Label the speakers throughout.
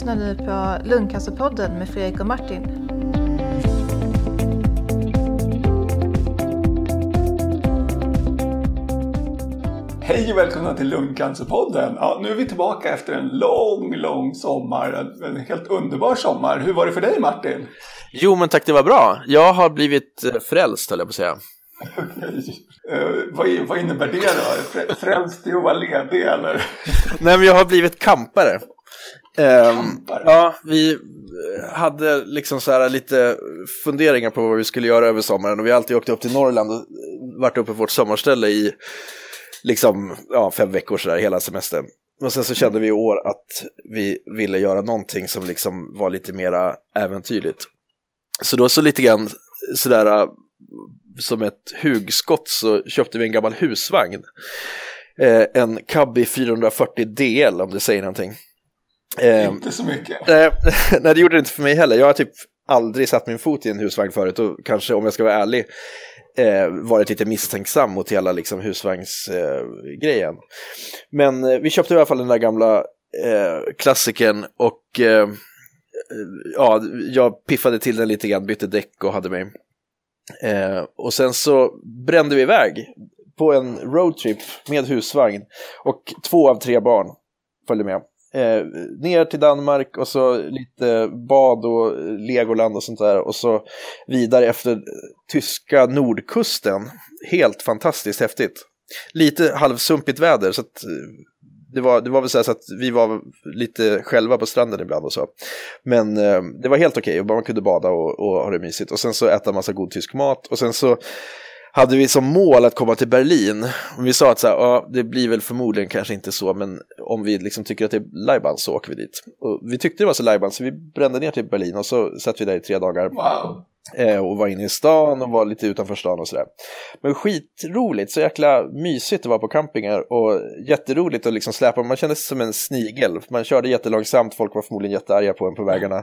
Speaker 1: lyssnar nu på Lundcancerpodden med Fredrik och Martin.
Speaker 2: Hej och välkomna till Lungcancerpodden. Ja, nu är vi tillbaka efter en lång, lång sommar. En, helt underbar sommar. Hur var det för dig Martin?
Speaker 3: Jo, men tack, det var bra. Jag har blivit eh, frälst, höll jag på att säga.
Speaker 2: Uh, vad, vad, innebär det då? Frälst i att vara ledig eller?
Speaker 3: Nej, men jag har blivit kampare. Um, ja, vi hade liksom så här lite funderingar på vad vi skulle göra över sommaren och vi har alltid åkt upp till Norrland och varit uppe på vårt sommarställe i liksom ja, fem veckor så där hela semestern. Och sen så kände vi i år att vi ville göra någonting som liksom var lite mera äventyrligt. Så då så lite grann sådär som ett hugskott så köpte vi en gammal husvagn. Eh, en Cabby 440 DL om det säger någonting.
Speaker 2: Eh, inte så mycket.
Speaker 3: Eh, nej, det gjorde det inte för mig heller. Jag har typ aldrig satt min fot i en husvagn förut och kanske om jag ska vara ärlig eh, varit lite misstänksam mot hela liksom, husvagnsgrejen. Eh, Men eh, vi köpte i alla fall den där gamla eh, klassikern och eh, ja, jag piffade till den lite grann, bytte däck och hade mig. Eh, och sen så brände vi iväg på en roadtrip med husvagn och två av tre barn följde med. Eh, ner till Danmark och så lite bad och Legoland och sånt där och så vidare efter tyska nordkusten. Helt fantastiskt häftigt. Lite halvsumpigt väder så att eh, det var, det var väl så, så att vi var lite själva på stranden ibland och så. Men eh, det var helt okej, okay. man kunde bada och, och ha det mysigt. Och sen så äta massa god tysk mat och sen så hade vi som mål att komma till Berlin. Vi sa att så här, ja, det blir väl förmodligen kanske inte så, men om vi liksom tycker att det är lajban så åker vi dit. Och vi tyckte det var så lajban så vi brände ner till Berlin och så satt vi där i tre dagar.
Speaker 2: Wow.
Speaker 3: Eh, och var inne i stan och var lite utanför stan och sådär. Men skitroligt, så jäkla mysigt att vara på campingar och jätteroligt att liksom släpa, man kände sig som en snigel. Man körde jättelångsamt, folk var förmodligen jättearga på en på vägarna.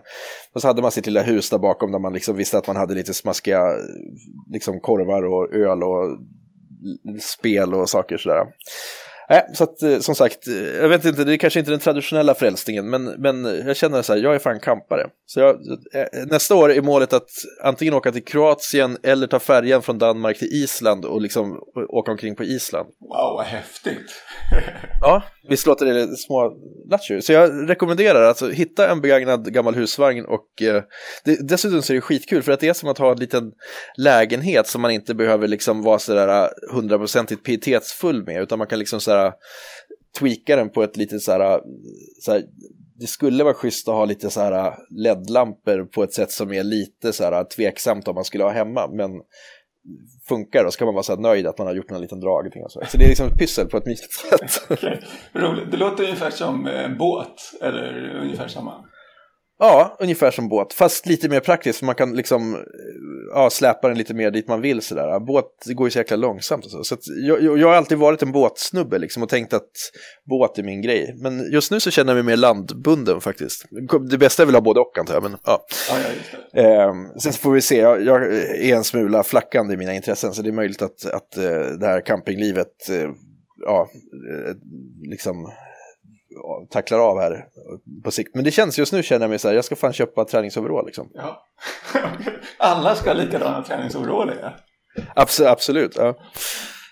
Speaker 3: Och så hade man sitt lilla hus där bakom där man liksom visste att man hade lite smaskiga liksom korvar och öl och spel och saker sådär. Nej, så att eh, som sagt, eh, jag vet inte, det är kanske inte den traditionella frälsningen, men, men jag känner så här, jag är fan kampare. Så jag, eh, nästa år är målet att antingen åka till Kroatien eller ta färjan från Danmark till Island och liksom åka omkring på Island.
Speaker 2: Wow, vad häftigt!
Speaker 3: ja, visst låter det små lattjo. Så jag rekommenderar alltså hitta en begagnad gammal husvagn och eh, det, dessutom så är det skitkul för att det är som att ha en liten lägenhet som man inte behöver liksom vara sådär hundraprocentigt pietetsfull med utan man kan liksom sådär här, äh, tweaka den på ett lite så här, äh, så här, det skulle vara schysst att ha lite så här äh, LED-lampor på ett sätt som är lite så här tveksamt om man skulle ha hemma, men funkar då ska man vara så här nöjd att man har gjort en liten dragning och så. Så det är liksom ett pyssel på ett mysigt sätt.
Speaker 2: okay. Roligt. Det låter ungefär som en båt, eller ungefär samma.
Speaker 3: Ja, ungefär som båt, fast lite mer praktiskt för man kan liksom ja, släpa den lite mer dit man vill sådär. Båt går ju så jäkla långsamt och så. så jag, jag, har alltid varit en båtsnubbe liksom och tänkt att båt är min grej. Men just nu så känner jag mig mer landbunden faktiskt. Det bästa är väl att ha både och antar jag, men ja.
Speaker 2: ja, ja eh,
Speaker 3: sen får vi se, jag, jag, är en smula flackande i mina intressen så det är möjligt att, att eh, det här campinglivet eh, ja, eh, liksom tacklar av här på sikt. Men det känns just nu känner jag mig så här, jag ska fan köpa träningsoverall liksom.
Speaker 2: Ja. Alla ska ha likadana träningsoveraller ja.
Speaker 3: Absolut, absolut ja.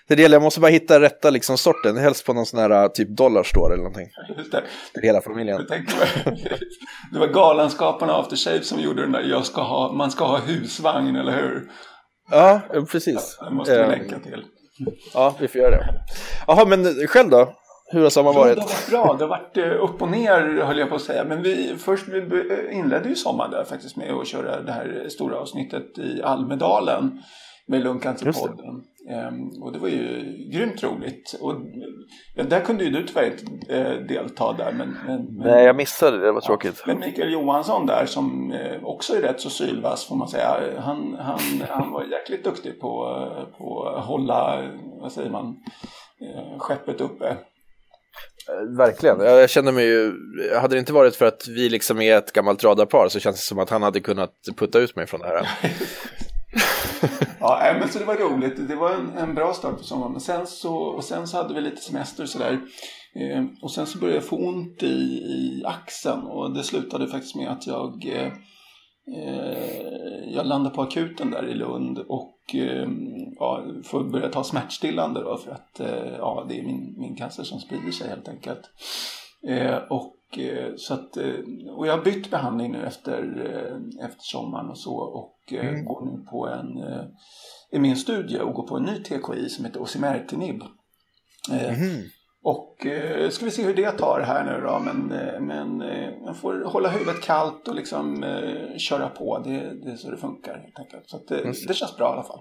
Speaker 3: Det är det, jag måste bara hitta rätta liksom sorten, helst på någon sån här typ dollarstore eller någonting.
Speaker 2: Just det.
Speaker 3: Till hela familjen.
Speaker 2: det var Galenskaparna After Shave som gjorde den där, jag ska ha, man ska ha husvagn, eller hur?
Speaker 3: Ja, precis.
Speaker 2: Det måste vi um, länka till.
Speaker 3: Ja, vi får göra det. Jaha, men själv då? Hur har sommaren varit?
Speaker 2: Det har varit bra. Det har varit eh, upp och ner höll jag på att säga. Men vi, först vi inledde ju sommaren där faktiskt med att köra det här stora avsnittet i Almedalen med Lundcancerpodden. Ehm, och det var ju grymt roligt. Och, ja, där kunde ju du tyvärr inte äh, delta där. Men, men,
Speaker 3: Nej, jag missade det. Det var tråkigt.
Speaker 2: Ja, men Mikael Johansson där som äh, också är rätt så sylvass får man säga. Han, han, han var jäkligt duktig på, på att hålla, vad säger man, skeppet uppe.
Speaker 3: Verkligen. Jag känner mig ju, hade det inte varit för att vi liksom är ett gammalt radarpar så känns det som att han hade kunnat putta ut mig från det här.
Speaker 2: ja, men så det var roligt. Det var en, en bra start på sommaren. Men sen så, och sen så hade vi lite semester sådär. Eh, och sen så började jag få ont i, i axeln och det slutade faktiskt med att jag eh, eh jag landade på akuten där i Lund och ja, får börja ta smärtstillande då för att ja, det är min, min cancer som sprider sig helt enkelt. och, så att, och jag har bytt behandling nu efter, efter sommaren och så och mm. går nu på en, i min studie och går på en ny TKI som heter osimertinib. Mm. Och eh, ska vi se hur det tar här nu då. Men, eh, men eh, man får hålla huvudet kallt och liksom eh, köra på. Det, det är så det funkar helt enkelt. Så att, det, det känns bra i alla fall.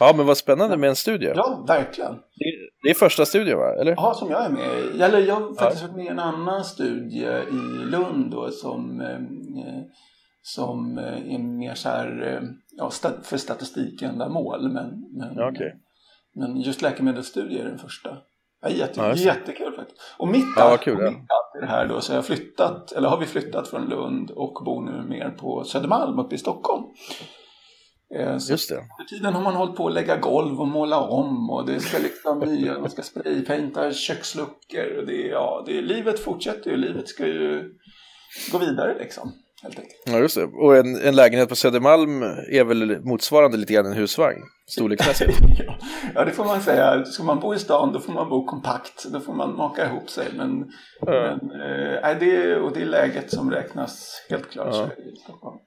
Speaker 3: Ja, men vad spännande med en studie.
Speaker 2: Ja, verkligen.
Speaker 3: Det, det är första studien va? Eller?
Speaker 2: Ja, som jag är med i. Eller jag har faktiskt varit med i en annan studie i Lund då, som, eh, som eh, är mer så här ja, för statistikändamål. Men, men,
Speaker 3: okay.
Speaker 2: men just läkemedelsstudier är den första. Ja, jätte, ja, jättekul faktiskt. Och mitt,
Speaker 3: ja,
Speaker 2: och mitt i det här då så jag flyttat, eller har vi flyttat från Lund och bor nu mer på Södermalm uppe i Stockholm.
Speaker 3: Eh, så Just det.
Speaker 2: För tiden har man hållit på att lägga golv och måla om och det ska liksom nya, man ska spraypainta köksluckor. Och det, ja, det, livet fortsätter ju, livet ska ju gå vidare liksom. Helt enkelt.
Speaker 3: Ja, just det. Och en, en lägenhet på Södermalm är väl motsvarande lite grann en husvagn, storleksmässigt?
Speaker 2: ja, det får man säga. Ska man bo i stan då får man bo kompakt. Då får man maka ihop sig. Men, ja. men äh, det, och det är läget som räknas helt klart. Ja.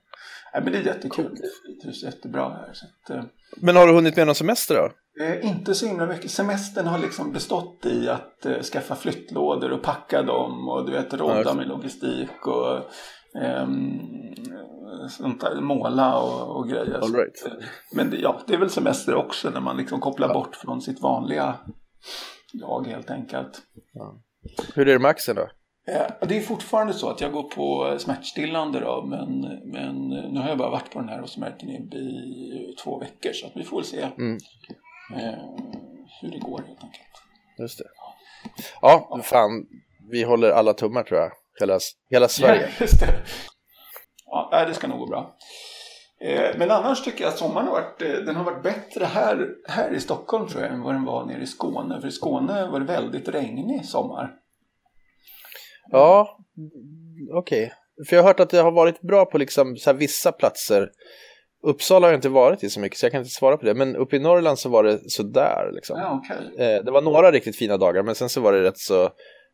Speaker 2: Nej, men det är jättekul. Det är jättebra här. Att, äh,
Speaker 3: men har du hunnit med någon semester då?
Speaker 2: Eh, inte så himla mycket. Semestern har liksom bestått i att eh, skaffa flyttlådor och packa dem och du vet råda ja, med logistik och Um, sånt där, måla och, och grejer.
Speaker 3: All right.
Speaker 2: Men det, ja, det är väl semester också när man liksom kopplar ja. bort från sitt vanliga jag helt enkelt. Ja.
Speaker 3: Hur är det med axeln då?
Speaker 2: Eh, det är fortfarande så att jag går på smärtstillande då, men, men nu har jag bara varit på den här smärtan i två veckor så att vi får väl se mm. Eh, hur det går helt enkelt.
Speaker 3: Just det. Ja, fan, vi håller alla tummar tror jag. Hela, hela Sverige.
Speaker 2: Ja, just det. Ja, det ska nog gå bra. Eh, men annars tycker jag att sommaren har varit, eh, den har varit bättre här, här i Stockholm tror jag än vad den var nere i Skåne. För i Skåne var det väldigt regnig sommar.
Speaker 3: Ja, okej. Okay. För jag har hört att det har varit bra på liksom så vissa platser. Uppsala har jag inte varit i så mycket så jag kan inte svara på det. Men uppe i Norrland så var det sådär. Liksom.
Speaker 2: Ja, okay.
Speaker 3: Eh, det var några riktigt fina dagar men sen så var det rätt så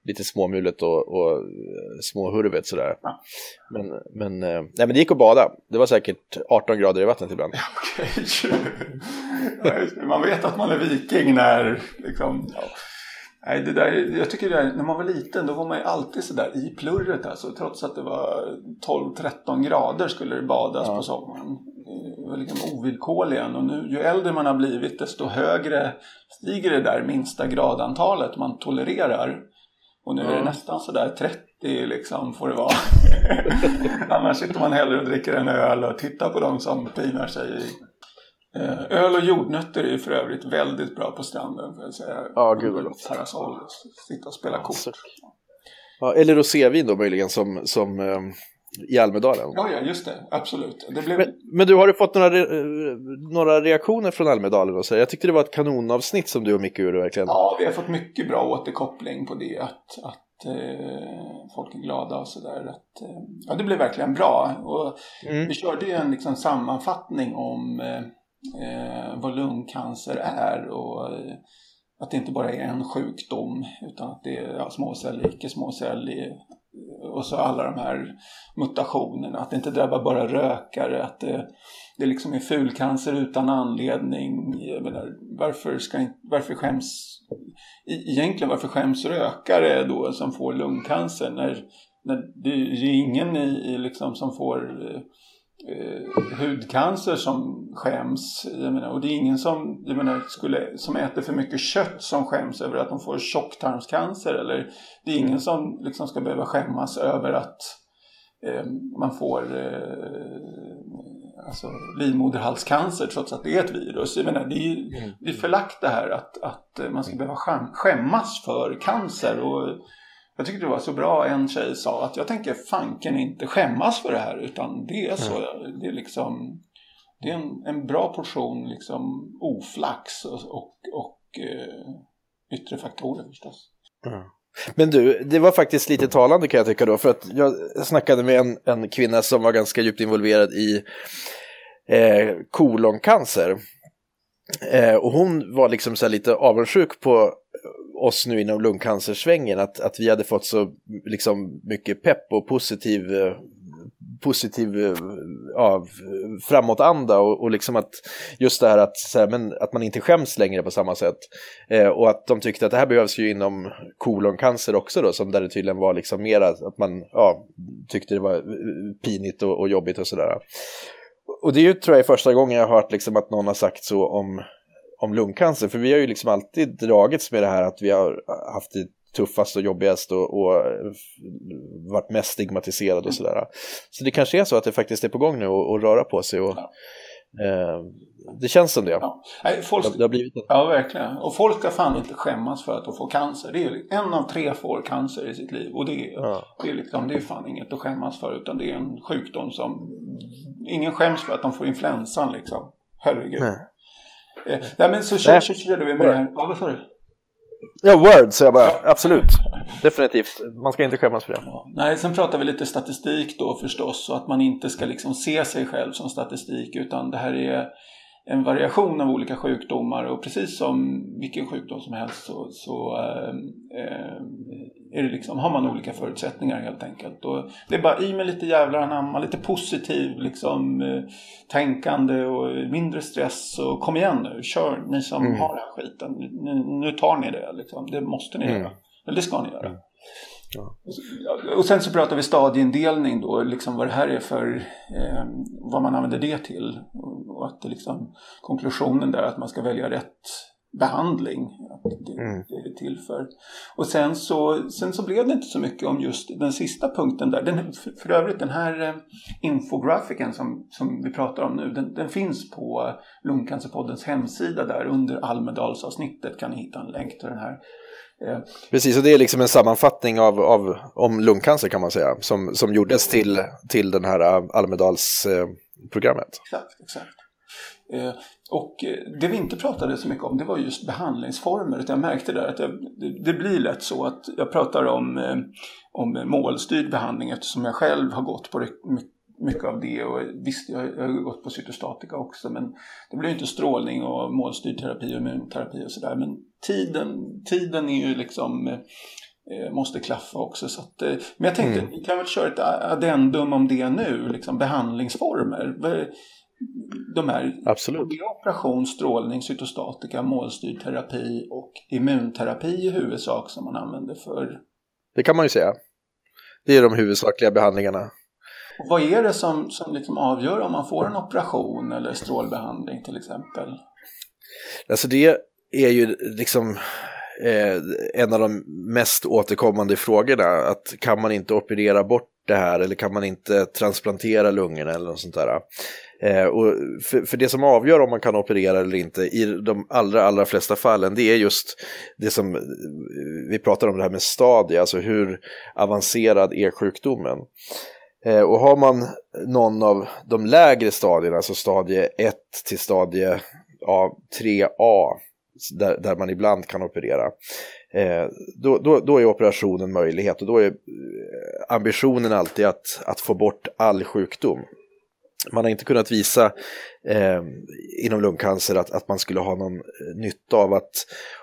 Speaker 3: lite småmulet och, och eh, småhurvet sådär. Ja. Men, men, eh, nej, men det gick att bada. Det var säkert 18 grader i vattnet ibland.
Speaker 2: Okej. man vet att man är viking när liksom, ja. Nej, det där, jag tycker det där, när man var liten då var man ju alltid sådär i plurret alltså. Trots att det var 12-13 grader skulle det badas ja. på sommaren. Liksom ovillkorligen. Och nu ju äldre man har blivit desto högre stiger det där minsta gradantalet man tolererar. Och nu är det nästan sådär 30 liksom får det vara. Annars sitter man hellre och dricker en öl och tittar på de som pinar sig i. Eh, öl och jordnötter är ju för övrigt väldigt bra på stranden. För att säga.
Speaker 3: Ja, gud vad gott.
Speaker 2: Parasoll sitta och spela kort.
Speaker 3: Ja, eller rosévin då möjligen som, som um, i Almedalen.
Speaker 2: Ja, ja, just det. Absolut. Det blev...
Speaker 3: men, men, du, har du fått några, re några reaktioner från Almedalen? Och så? Jag tyckte det var ett kanonavsnitt som du och Micke gjorde verkligen.
Speaker 2: Ja, vi har fått mycket bra återkoppling på det. Att, att eh, folk är glada och sådär. Eh, ja, det blev verkligen bra. Och mm. Vi körde ju en liksom, sammanfattning om eh, eh vad lungcancer är. Och eh, att det inte bara är en sjukdom utan att det är ja, småcellig, icke småcellig och så alla de här mutationerna. Att det inte drabbar bara rökare. Att det, det liksom är fulcancer utan anledning. Jag menar, varför, ska, varför skäms e-, egentligen varför skäms rökare då som får lungcancer när, när det är ingen i, i liksom som får eh, eh, hudcancer som skäms. Menar, och det är ingen som, jag menar, skulle, som äter för mycket kött som skäms över att de får tjocktarmscancer. Eller det är ingen som liksom ska behöva skämmas över att eh, man får eh, alltså, livmoderhalscancer trots att det är ett virus. Jag menar, det, är, mm. det är förlagt det här att, att man ska behöva skämmas för cancer. Och jag tyckte det var så bra en tjej sa att jag tänker fanken inte skämmas för det här utan det är så. Mm. Det är liksom det är en, en bra portion liksom oflax och, och, och eh, yttre faktorer förstås.
Speaker 3: Mm. Men du, det var faktiskt lite talande kan jag tycka då, för att jag snackade med en, en kvinna som var ganska djupt involverad i eh, koloncancer. Eh, och hon var liksom så lite avundsjuk på oss nu inom lungcancersvängen, att, att vi hade fått så liksom mycket pepp och positiv eh, positiv eh, ja, framåtanda och, och liksom att just det här att, så här, men, att man inte skäms längre på samma sätt. Eh, och att de tyckte att det här behövs ju inom koloncancer också då, som där det tydligen var liksom mera att man ja, tyckte det var eh, pinigt och, och jobbigt och sådär. Och det är ju tror jag första gången jag har hört liksom att någon har sagt så om, om lungcancer, för vi har ju liksom alltid dragits med det här att vi har haft det tuffast och jobbigast och, och varit mest stigmatiserad och sådär. Så det kanske är så att det faktiskt är på gång nu att röra på sig och ja. eh, det känns som det. Ja.
Speaker 2: Nej, folk, det, det har blivit det. Ja, verkligen. Och folk ska fan inte skämmas för att de får cancer. Det är, en av tre får cancer i sitt liv och det är, ja. det är, liksom, det är fan inget att skämmas för utan det är en sjukdom som ingen skäms för att de får influensan liksom. Herregud. Nej. Nej men så körde vi med det här. Ja, vad sa du?
Speaker 3: Ja, Word så jag bara, absolut. Definitivt. Man ska inte skämmas för det. Ja.
Speaker 2: Nej, sen pratar vi lite statistik då förstås. Och att man inte ska liksom se sig själv som statistik. Utan det här är en variation av olika sjukdomar och precis som vilken sjukdom som helst så, så äh, är det liksom, har man olika förutsättningar helt enkelt. Och det är bara i med lite jävlar anamma, lite positiv liksom, äh, tänkande och mindre stress och kom igen nu, kör ni som mm. har den här skiten. Nu, nu tar ni det liksom, det måste ni mm. göra. Eller det ska ni göra. Ja. Och sen så pratar vi stadieindelning då, liksom vad det här är för, eh, vad man använder det till. Och att det liksom, konklusionen där att man ska välja rätt behandling. Att det, mm. det är till för. Och sen så, sen så blev det inte så mycket om just den sista punkten där. Den, för övrigt den här eh, infografiken som, som vi pratar om nu, den, den finns på Lungcancerpoddens hemsida där under Almedalsavsnittet kan ni hitta en länk till den här.
Speaker 3: Eh, Precis, och det är liksom en sammanfattning av, av, om lungcancer kan man säga, som, som gjordes till, till den här eh, Almedalsprogrammet.
Speaker 2: exakt, exakt. Eh, och det vi inte pratade så mycket om det var just behandlingsformer. Jag märkte där att jag, det, blir lätt så att jag pratar om, om målstyrd behandling eftersom jag själv har gått på mycket av det och visst, jag, jag har gått på cytostatika också men det blir inte strålning och målstyrd terapi och immunterapi och sådär men tiden, tiden är ju liksom eh, måste klaffa också. Så att, eh, men jag tänkte, mm. vi kan väl köra ett addendum om det nu, liksom behandlingsformer. De här
Speaker 3: Absolut.
Speaker 2: operation, strålning, cytostatika, målstyrd terapi och immunterapi i huvudsak som man använder för.
Speaker 3: Det kan man ju säga. Det är de huvudsakliga behandlingarna.
Speaker 2: Och vad är det som, som liksom avgör om man får en operation eller strålbehandling till exempel?
Speaker 3: Alltså det är ju liksom eh, en av de mest återkommande frågorna. Att kan man inte operera bort det här eller kan man inte transplantera lungorna eller något sånt där. Eh, och för, för, det som avgör om man kan operera eller inte i de allra, allra flesta fallen det är just det som eh, vi pratar om det här med stadie, alltså hur avancerad är sjukdomen. Eh, och har man någon av de lägre stadierna, alltså stadie 1 till stadie ja, 3A, där, där man ibland kan operera, eh, då, då, då, är operationen möjlighet och då är eh, ambitionen alltid att, att få bort all sjukdom. Man har inte kunnat visa eh, inom lungcancer att, att man skulle ha någon eh, nytta av att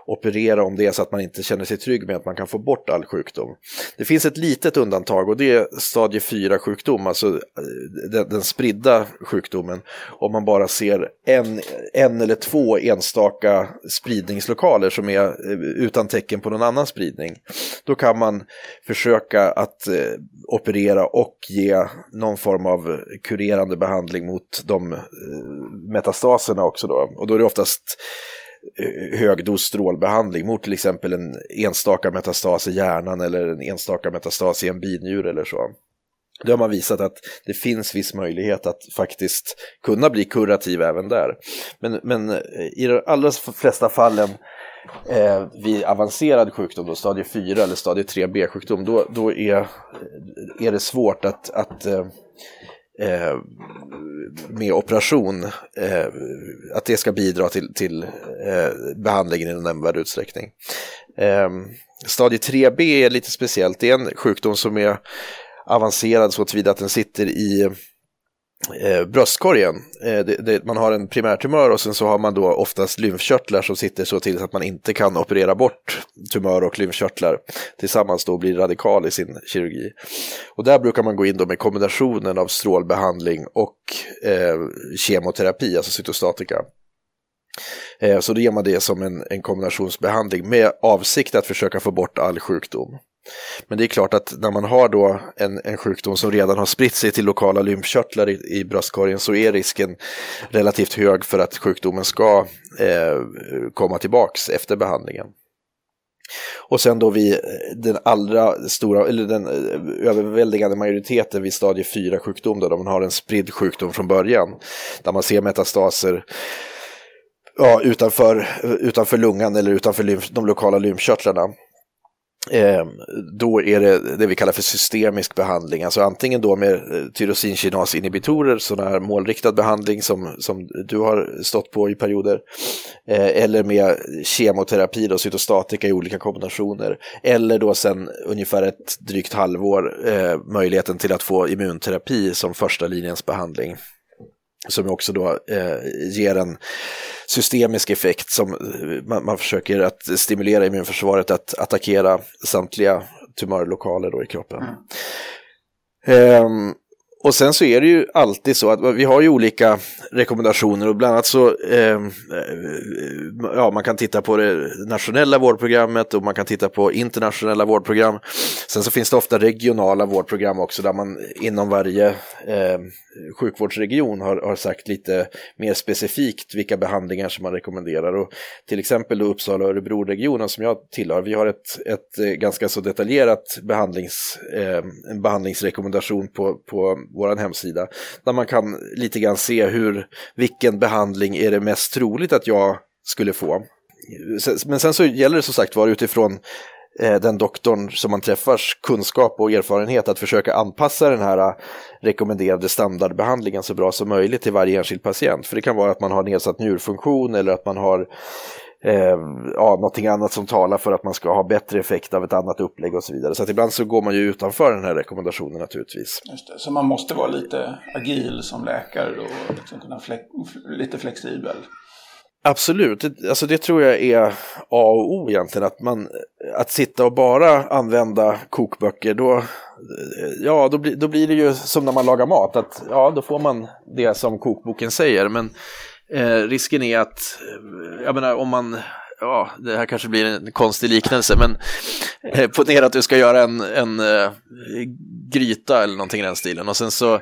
Speaker 3: operera om det är så att man inte känner sig trygg med att man kan få bort all sjukdom. Det finns ett litet undantag och det är stadie 4-sjukdom, alltså eh, den, den spridda sjukdomen. Om man bara ser en, en eller två enstaka spridningslokaler som är eh, utan tecken på någon annan spridning. Då kan man försöka att eh, operera och ge någon form av kurerande behandling mot de metastaserna också då. Och då är det oftast eh, högdos strålbehandling mot till exempel en enstaka metastas i hjärnan eller en enstaka metastas i en binjur eller så. Då har man visat att det finns viss möjlighet att faktiskt kunna bli kurativ även där. Men, men eh, i de allra flesta fallen eh, vid avancerad sjukdom, då, stadie 4 eller stadie 3B-sjukdom, då, då är, eh, är det svårt att, att eh, eh, med operation, eh, att det ska bidra till, till eh, behandlingen i någon nämnvärd utsträckning. Eh, Stadie 3b är lite speciellt, det är en sjukdom som är avancerad så tillvida att den sitter i eh, bröstkorgen. Eh, det, det, man har en primärtumör och sen så har man då oftast lymfkörtlar som sitter så till att man inte kan operera bort tumör och lymfkörtlar tillsammans då blir radikal i sin kirurgi. Och där brukar man gå in då med kombinationen av strålbehandling och eh, kemoterapi, alltså cytostatika. Eh, så då ger man det som en, en kombinationsbehandling med avsikt att försöka få bort all sjukdom. Men det är klart att när man har då en, en sjukdom som redan har spritt sig till lokala lymfkörtlar i, i bröstkorgen så är risken relativt hög för att sjukdomen ska eh, komma tillbaks efter behandlingen. Och sen då vid eh, den allra stora, eller den eh, överväldigande majoriteten vid stadie 4-sjukdom, där man har en spridd sjukdom från början, där man ser metastaser ja, utanför, utanför lungan eller utanför lymf, de lokala lymfkörtlarna. Ehm, då är det det vi kallar för systemisk behandling, alltså antingen då med eh, tyrosinkinasinhibitorer, tyrosinkinas-inhibitorer, sådana här målriktad behandling som, som du har stått på i perioder, eh, eller med kemoterapi, då, cytostatika i olika kombinationer, eller då sen ungefär ett drygt halvår eh, möjligheten till att få immunterapi som första linjens behandling som också då eh, ger en systemisk effekt som eh, man, man, försöker att stimulera immunförsvaret att attackera samtliga tumörlokaler då i kroppen. Mm. Um, och sen så är det ju alltid så att vi har ju olika rekommendationer och bland annat så, ehm, eh, ja man kan titta på det nationella vårdprogrammet och man kan titta på internationella vårdprogram. Sen så finns det ofta regionala vårdprogram också där man inom varje eh, sjukvårdsregion har, har sagt lite mer specifikt vilka behandlingar som man rekommenderar. Och till exempel då Uppsala och Örebro-regionen som jag tillhör, vi har ett, ett eh, ganska så detaljerat behandlings, eh, en behandlingsrekommendation på, på vår hemsida där man kan lite grann se hur, vilken behandling är det mest troligt att jag skulle få. Men sen så gäller det som sagt var utifrån eh, den doktorn som man träffars kunskap och erfarenhet att försöka anpassa den här eh, rekommenderade standardbehandlingen så bra som möjligt till varje enskild patient. För det kan vara att man har nedsatt njurfunktion eller att man har eh, ja, någonting annat som talar för att man ska ha bättre effekt av ett annat upplägg och så vidare. Så att ibland så går man ju utanför den här rekommendationen naturligtvis.
Speaker 2: Just det. Så man måste vara lite agil som läkare och liksom kunna fle lite flexibel.
Speaker 3: Absolut, alltså det tror jag är A och O egentligen. Att, man, att sitta och bara använda kokböcker, då, ja, då, blir, då blir det ju som när man lagar mat. Att, ja, då får man det som kokboken säger. Men eh, risken är att, eh, jag menar om man ja, det här kanske blir en konstig liknelse, men eh, ponera att du ska göra en, en eh, gryta eller någonting i den stilen och sen så eh,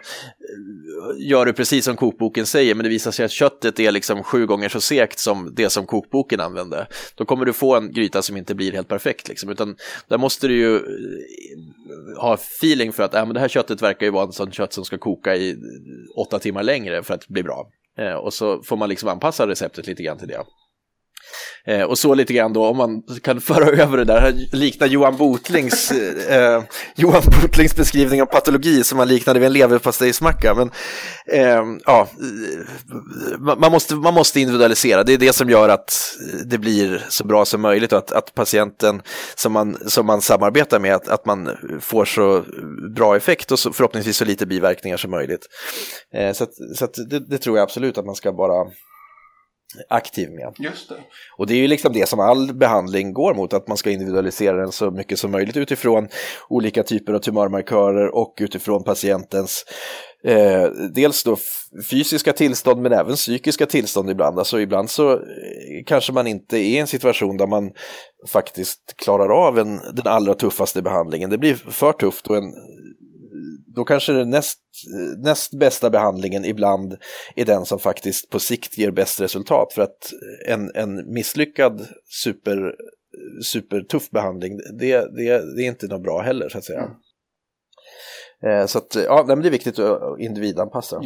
Speaker 3: gör du precis som kokboken säger, men det visar sig att köttet är liksom sju gånger så segt som det som kokboken använde. Då kommer du få en gryta som inte blir helt perfekt, liksom, utan där måste du ju eh, ha feeling för att äh, men det här köttet verkar ju vara en sån kött som ska koka i åtta timmar längre för att bli bra. Eh, och så får man liksom anpassa receptet lite grann till det. Eh, och så lite grann då, om man kan föra över det där, likna Johan Botlings, eh, eh, Johan Botlings beskrivning av patologi som man liknade vid en leverpastejsmacka. Men eh, ja, eh, man måste, man måste individualisera, det är det som gör att det blir så bra som möjligt och att, att patienten som man, som man samarbetar med, att, att man får så bra effekt och så, förhoppningsvis så lite biverkningar som möjligt. Eh, så att, så att det, det tror jag absolut att man ska bara aktiv med.
Speaker 2: Just det.
Speaker 3: Och det är ju liksom det som all behandling går mot, att man ska individualisera den så mycket som möjligt utifrån olika typer av tumörmarkörer och utifrån patientens eh, dels då fysiska tillstånd men även psykiska tillstånd ibland. Alltså ibland så eh, kanske man inte är i en situation där man faktiskt klarar av en, den allra tuffaste behandlingen. Det blir för tufft och en då kanske den näst, näst bästa behandlingen ibland är den som faktiskt på sikt ger bäst resultat. För att en, en misslyckad super, supertuff behandling, det, det, det är inte något bra heller så att säga. Mm. Eh, så att, ja, det är viktigt att individanpassa.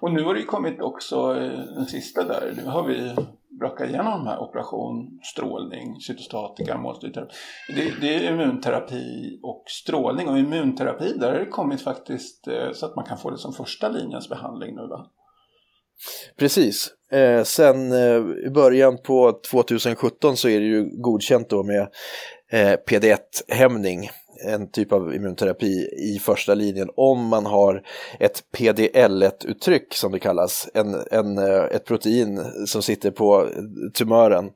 Speaker 2: Och nu har det kommit också eh, den sista där, nu har vi röka igenom de här operation, strålning, cytostatika, målstyrterapi. Det, det, är immunterapi och strålning och immunterapi där har det kommit faktiskt eh, så att man kan få det som första linjens behandling nu va?
Speaker 3: Precis. Eh, sen eh, i början på 2017 så är det ju godkänt då med eh, PD1-hämning, en typ av immunterapi i första linjen om man har ett PDL1-uttryck som det kallas, en, en, eh, ett protein som sitter på tumören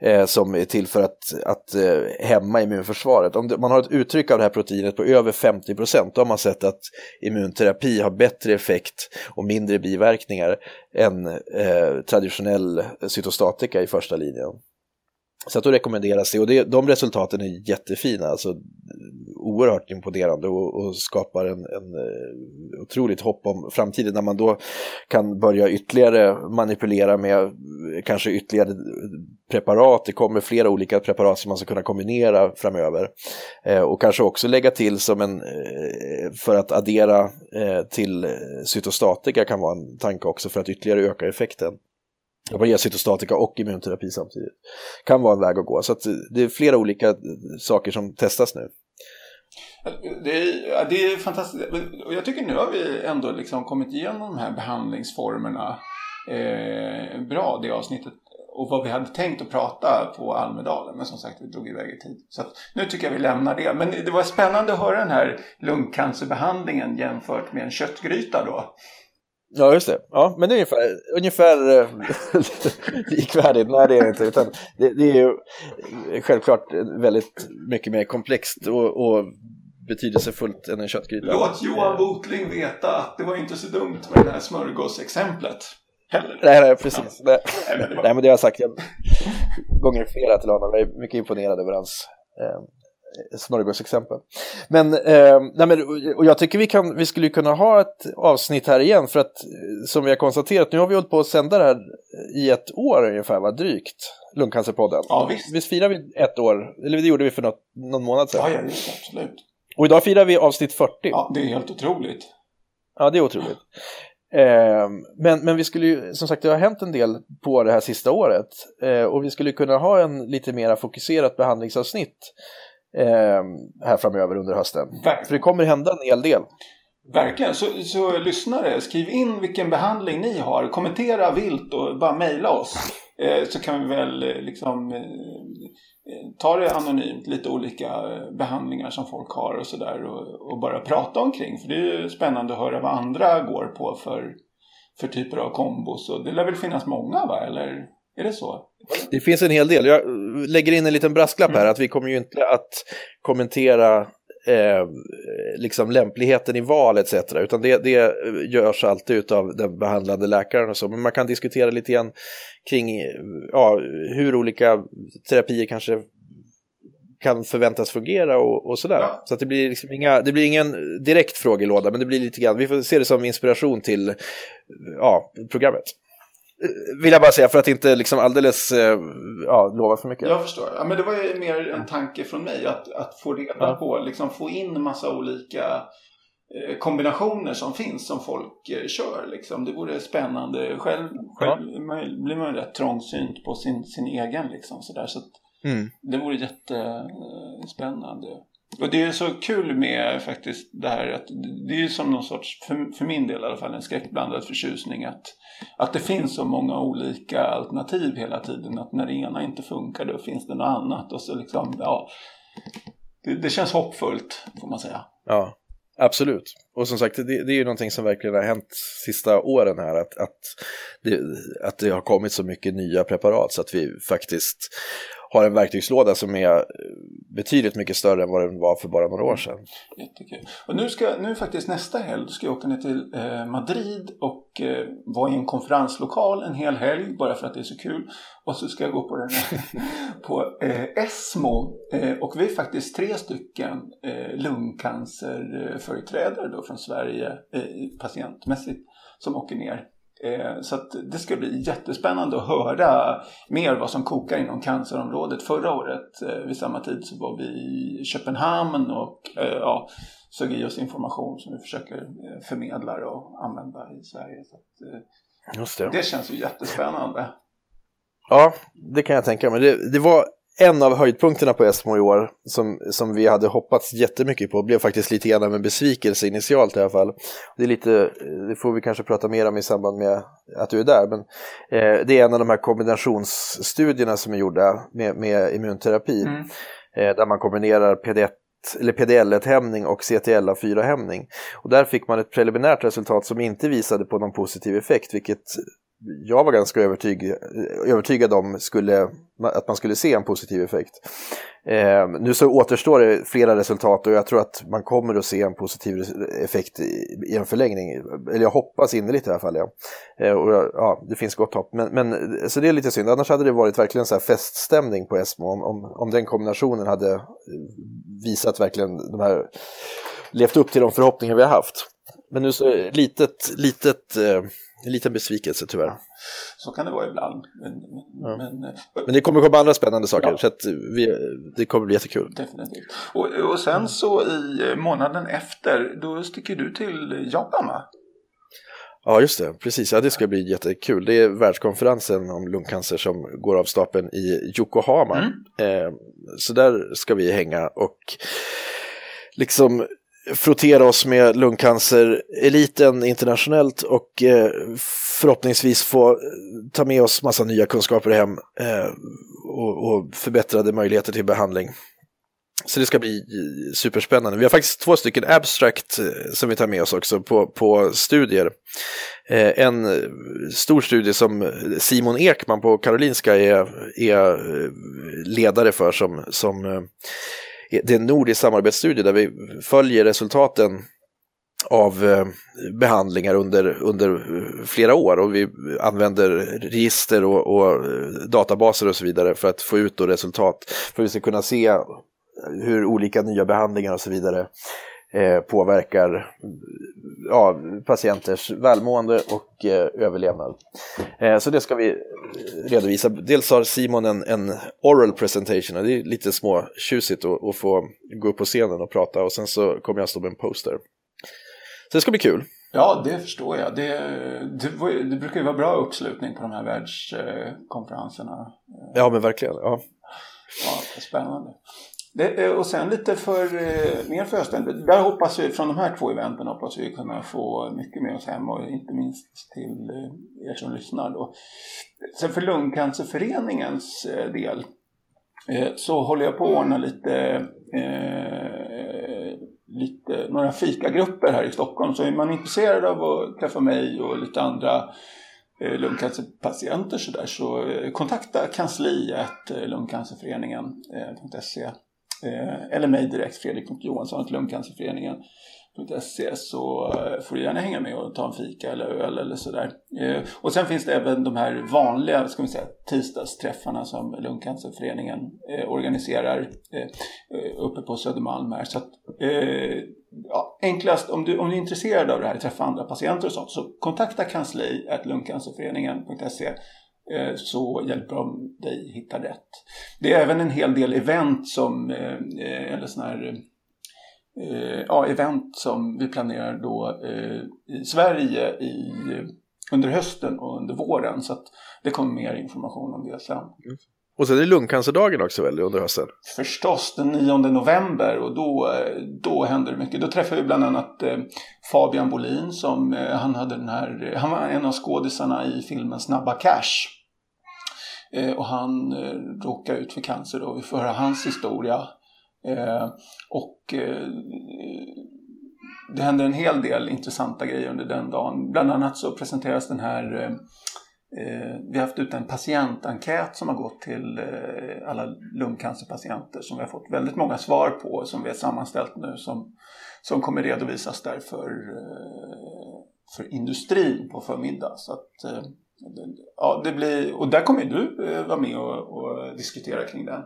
Speaker 3: eh, som är till för att, att eh, hämma immunförsvaret. Om det, man har ett uttryck av det här proteinet på över 50 procent, då har man sett att immunterapi har bättre effekt och mindre biverkningar än eh, traditionell cytostatika i första linjen. Så att då rekommenderas det och det, de resultaten är jättefina, alltså oerhört imponerande och, och skapar en, en eh, otroligt hopp om framtiden när man då kan börja ytterligare manipulera med eh, kanske ytterligare preparat. Det kommer flera olika preparat som man ska kunna kombinera framöver eh, och kanske också lägga till som en, för att addera till cytostatika kan vara en tanke också för att ytterligare öka effekten. Man ger cytostatika och immunterapi samtidigt. Kan vara en väg att gå. Så att det är flera olika saker som testas nu.
Speaker 2: Det är, det är fantastiskt. Och jag tycker nu har vi ändå liksom kommit igenom de här behandlingsformerna eh, bra, det avsnittet. Och vad vi hade tänkt att prata på Almedalen. Men som sagt, vi drog iväg i tid. Så nu tycker jag vi lämnar det. Men det var spännande att höra den här lungcancerbehandlingen jämfört med en köttgryta då.
Speaker 3: Ja, just det. Ja, men det är ungefär, ungefär eh, likvärdigt. Nej, det är inte. Utan det, det är ju självklart väldigt mycket mer komplext och, och betydelsefullt än en köttgryta.
Speaker 2: Låt Johan Botling veta att det var inte så dumt med det här smörgåsexemplet. Heller.
Speaker 3: Nej, nej, precis. Nej, nej, men det har jag sagt jag, gånger flera till honom. Jag är mycket imponerad över hans eh, smörgåsexempel. Men, eh, nej men, och jag tycker vi, kan, vi skulle kunna ha ett avsnitt här igen för att som vi har konstaterat, nu har vi hållit på att sända det här i ett år ungefär, va? drygt, Lungcancerpodden.
Speaker 2: Ja, visst.
Speaker 3: Visst firar vi ett år, eller det gjorde vi för något, någon månad sedan.
Speaker 2: Ja, ja, just absolut.
Speaker 3: Och idag firar vi avsnitt 40.
Speaker 2: Ja, det är helt otroligt.
Speaker 3: Ja, det är otroligt. Eh, men, men vi skulle ju, som sagt, det har hänt en del på det här sista året eh, och vi skulle kunna ha en lite mera fokuserat behandlingsavsnitt eh, här framöver under hösten.
Speaker 2: Verkligen.
Speaker 3: För det kommer hända en hel del.
Speaker 2: Verkligen. Så, så lyssnare, skriv in vilken behandling ni har. Kommentera vilt och bara mejla oss. Eh, så kan vi väl eh, liksom eh, ta det anonymt, lite olika eh, behandlingar som folk har och sådär och, och, bara prata omkring. För det är ju spännande att höra vad andra går på för, för typer av kombos. Och det lär väl finnas många va, eller är det så?
Speaker 3: Det finns en hel del. Jag lägger in en liten brasklapp här, mm. att vi kommer ju inte att kommentera eh, liksom lämpligheten i val etc. Utan det, det görs alltid av den behandlande läkaren och så. Men man kan diskutera lite grann kring ja, hur olika terapier kanske kan förväntas fungera och, och sådär. Ja. Så det blir liksom inga, det blir ingen direkt frågelåda, men det blir lite grann, vi får se det som inspiration till ja, programmet vill jag bara säga för att inte liksom alldeles eh, ja, lova för mycket.
Speaker 2: Jag förstår. Ja, men det var ju mer en tanke från mig att, att få reda ja. på, liksom få in massa olika eh, kombinationer som finns som folk eh, kör. Liksom. Det vore spännande. Själv, själv ja. blir man rätt trångsynt på sin, sin egen. Liksom, sådär. Så mm. Det vore jättespännande. Och det är så kul med faktiskt det här att det är ju som någon sorts, för, för min del i alla fall, en skräckblandad förtjusning att, att det finns så många olika alternativ hela tiden. Att när det ena inte funkar då finns det något annat och så liksom, ja. Det, det känns hoppfullt får man säga.
Speaker 3: Ja, absolut. Och som sagt, det, det är ju någonting som verkligen har hänt sista åren här. Att, att, det, att det har kommit så mycket nya preparat så att vi faktiskt har en verktygslåda som är eh, betydligt mycket större än vad den var för bara några år sedan. Mm.
Speaker 2: Jättekul. Och nu, ska, nu faktiskt nästa helg ska jag åka ner till eh, Madrid och eh, vara i en konferenslokal en hel helg bara för att det är så kul. Och så ska jag gå på, den här, på eh, ESMO eh, och vi är faktiskt tre stycken eh, lungcancerföreträdare då från Sverige eh, patientmässigt som åker ner så det ska bli jättespännande att höra mer vad som kokar inom cancerområdet. Förra året eh, vid samma tid så var vi i Köpenhamn och eh, ja, sög i oss information som vi försöker förmedla och använda i Sverige. Så
Speaker 3: Just det.
Speaker 2: det känns ju jättespännande.
Speaker 3: Ja, det kan jag tänka mig. Det, det var en av höjdpunkterna på Esmo i år som, som vi hade hoppats jättemycket på blev faktiskt lite grann av en besvikelse initialt i alla fall. Det, är lite, det får vi kanske prata mer om i samband med att du är där, men eh, det är en av de här kombinationsstudierna som är gjorda med, med immunterapi. Mm. eh, där man kombinerar PD1 eller PDL1-hämning och CTLA4-hämning. Och där fick man ett preliminärt resultat som inte visade på någon positiv effekt, vilket jag var ganska övertygad, övertygad om skulle, att man skulle se en positiv effekt. Eh, nu så återstår det flera resultat och jag tror att man kommer att se en positiv effekt i, i en förlängning. Eller jag hoppas innerligt i alla fall. Ja. Eh, och ja, det finns gott hopp. Men, men, så det är lite synd, annars hade det varit verkligen så här feststämning på Esmo om, om, om den kombinationen hade eh, visat verkligen de här, levt upp till de förhoppningar vi har haft. Men nu så litet, litet eh, en liten besvikelse tyvärr.
Speaker 2: Så kan det vara ibland. Men,
Speaker 3: ja. men, eh, men, det kommer komma andra spännande saker, ja. så vi, det kommer bli jättekul.
Speaker 2: Definitivt. Och, och sen så i månaden efter, då sticker du till Japan va?
Speaker 3: Ja, just det. Precis. Ja, det ska bli jättekul. Det är världskonferensen om lungcancer som går av stapeln i Yokohama. Mm. Eh, så där ska vi hänga och liksom frottera oss med lungcancereliten internationellt och eh, förhoppningsvis få eh, ta med oss massa nya kunskaper hem eh, och, och förbättrade möjligheter till behandling. Så det ska bli eh, superspännande. Vi har faktiskt två stycken abstract eh, som vi tar med oss också på, på studier. En stor studie som Simon Ekman på Karolinska är, är ledare för som, som det är en nordisk samarbetsstudie där vi följer resultaten av eh, behandlingar under, under eh, flera år och vi använder register och, och eh, databaser och så vidare för att få ut resultat. För att vi ska kunna se hur olika nya behandlingar och så vidare eh, påverkar ja, patienters välmående och eh, överlevnad. Eh, så det ska vi redovisa. Dels har Simon en, en oral presentation och det är lite små tjusigt att, att få gå upp på scenen och prata och sen så kommer jag stå med en poster. Så det ska bli kul.
Speaker 2: Ja, det förstår jag. Det, det, det brukar ju vara bra uppslutning på de här världskonferenserna.
Speaker 3: Ja, men verkligen. Ja.
Speaker 2: Ja, spännande. Det, och sen lite för eh, mer för Östen. Där hoppas vi, från de här två eventen hoppas vi kunna få mycket med oss hem och inte minst till eh, er som lyssnar. Då. Sen för Lungcancerföreningens eh, del så håller jag på att ordna lite, eh, lite några fikagrupper här i Stockholm. Så är man intresserad av att träffa mig och lite andra eh, lungcancerpatienter så, där, så kontakta kansliet lungcancerföreningen.se Eh, eller mig direkt, Fredrik.Johansson till lungcancerföreningen.se så eh, får du gärna hänga med och ta en fika eller öl eller sådär. Eh, och sen finns det även de här vanliga ska vi säga, tisdagsträffarna som Lungcancerföreningen organiserar uppe på Södermalm här. Så att, ja, enklast om du, om du är intresserad av det här, träffa andra patienter och sånt, så kontakta kansli lungcancerföreningen.se så hjälper de dig hitta rätt. Det är även en hel del event som, eh, eh, eller sån här, ja, event som vi planerar då i Sverige i, under hösten och under våren. Så att det kommer mer information om det sen.
Speaker 3: Och sen är det lungcancerdagen också väl under hösten?
Speaker 2: Förstås, den 9 november och då, då händer det mycket. Då träffar vi bland annat Fabian Bolin som han hade den här, han var en av skådisarna i filmen Snabba Cash. Eh, och han eh, råkar ut för cancer och vi får höra hans historia. Eh, och eh, det händer en hel del intressanta grejer under den dagen. Bland annat så presenteras den här eh, eh, vi har haft ut en patientenkät som har gått till alla lungcancerpatienter som vi har fått väldigt många svar på som vi har sammanställt nu som, som kommer redovisas där för, för industrin på förmiddag. Så att, ja, det blir, och där kommer du eh, vara med och, och, diskutera kring den.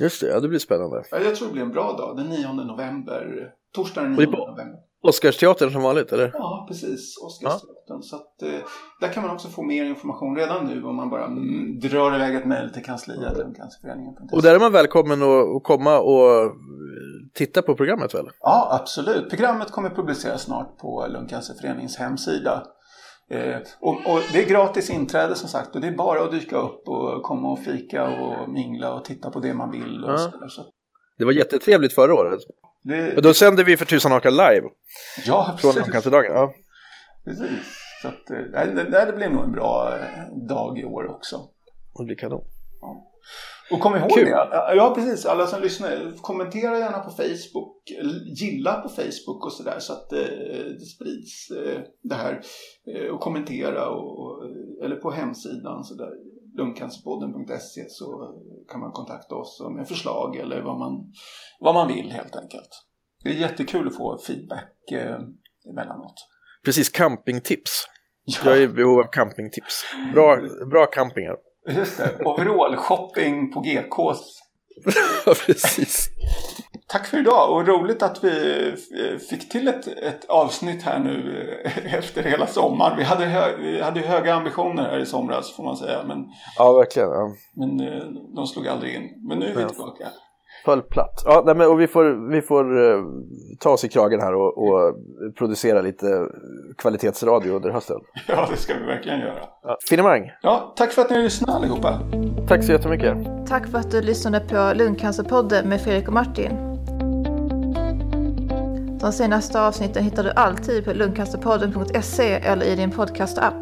Speaker 3: Just det, ja det blir spännande.
Speaker 2: Ja, jag tror det blir en bra dag, den 9 november. Torsdag den 9 november.
Speaker 3: Oscarsteatern som vanligt eller?
Speaker 2: Ja, precis. Oscarsteatern. Ja. Så att, eh, där kan man också få mer information redan nu om man bara mm, drar iväg ett mejl till kansliet eller cancerföreningen.
Speaker 3: Och där är man välkommen att komma och titta på programmet väl?
Speaker 2: Ja, absolut. Programmet kommer publiceras snart på Lungcancerföreningens hemsida. Eh, och, och, det är gratis inträde som sagt och det är bara att dyka upp och komma och fika och mingla och titta på det man vill. Och ja. så, så.
Speaker 3: Det var jättetrevligt förra året. Det... Och då sände vi för tusan haka live.
Speaker 2: Ja, precis.
Speaker 3: Från Cancerdagen. Ja.
Speaker 2: Precis. Så att, eh, det, det, det blir nog en bra eh, dag i år också.
Speaker 3: Det blir kanon.
Speaker 2: Ja. Och kom ihåg
Speaker 3: Kul.
Speaker 2: det. Ja, precis. Alla som lyssnar, kommentera gärna på Facebook. Gilla på Facebook och sådär så att eh, det sprids eh, det här. Eh, och kommentera och, eller på hemsidan så där lungcancerpodden.se så kan man kontakta oss med förslag eller vad man, vad man vill helt enkelt. Det är jättekul att få feedback eh, emellanåt.
Speaker 3: Precis, campingtips. Jag är i behov av campingtips. Bra, bra campingar.
Speaker 2: Just det, overall-shopping på GKs.
Speaker 3: Ja, precis.
Speaker 2: Tack för idag och roligt att vi fick till ett, ett avsnitt här nu eh, efter hela sommaren. Vi hade, hö, vi hade höga ambitioner här i somras får man säga. Men,
Speaker 3: Ja, verkligen. Ja.
Speaker 2: men eh, de slog aldrig in. Men nu är vi
Speaker 3: Ja.
Speaker 2: tillbaka.
Speaker 3: Föll platt. Ja, nej, men, och vi får, vi får eh, ta oss i kragen här och, och producera lite kvalitetsradio under hösten.
Speaker 2: Ja, det ska vi verkligen göra.
Speaker 3: Ja. Finemang,
Speaker 2: Ja, tack för att ni lyssnade allihopa.
Speaker 3: tack så jättemycket.
Speaker 1: Tack för att du lyssnade på Lungcancerpodden med Fredrik och Martin. De senaste avsnitten hittar du alltid på lungcancerpodden.se eller i din podcastapp.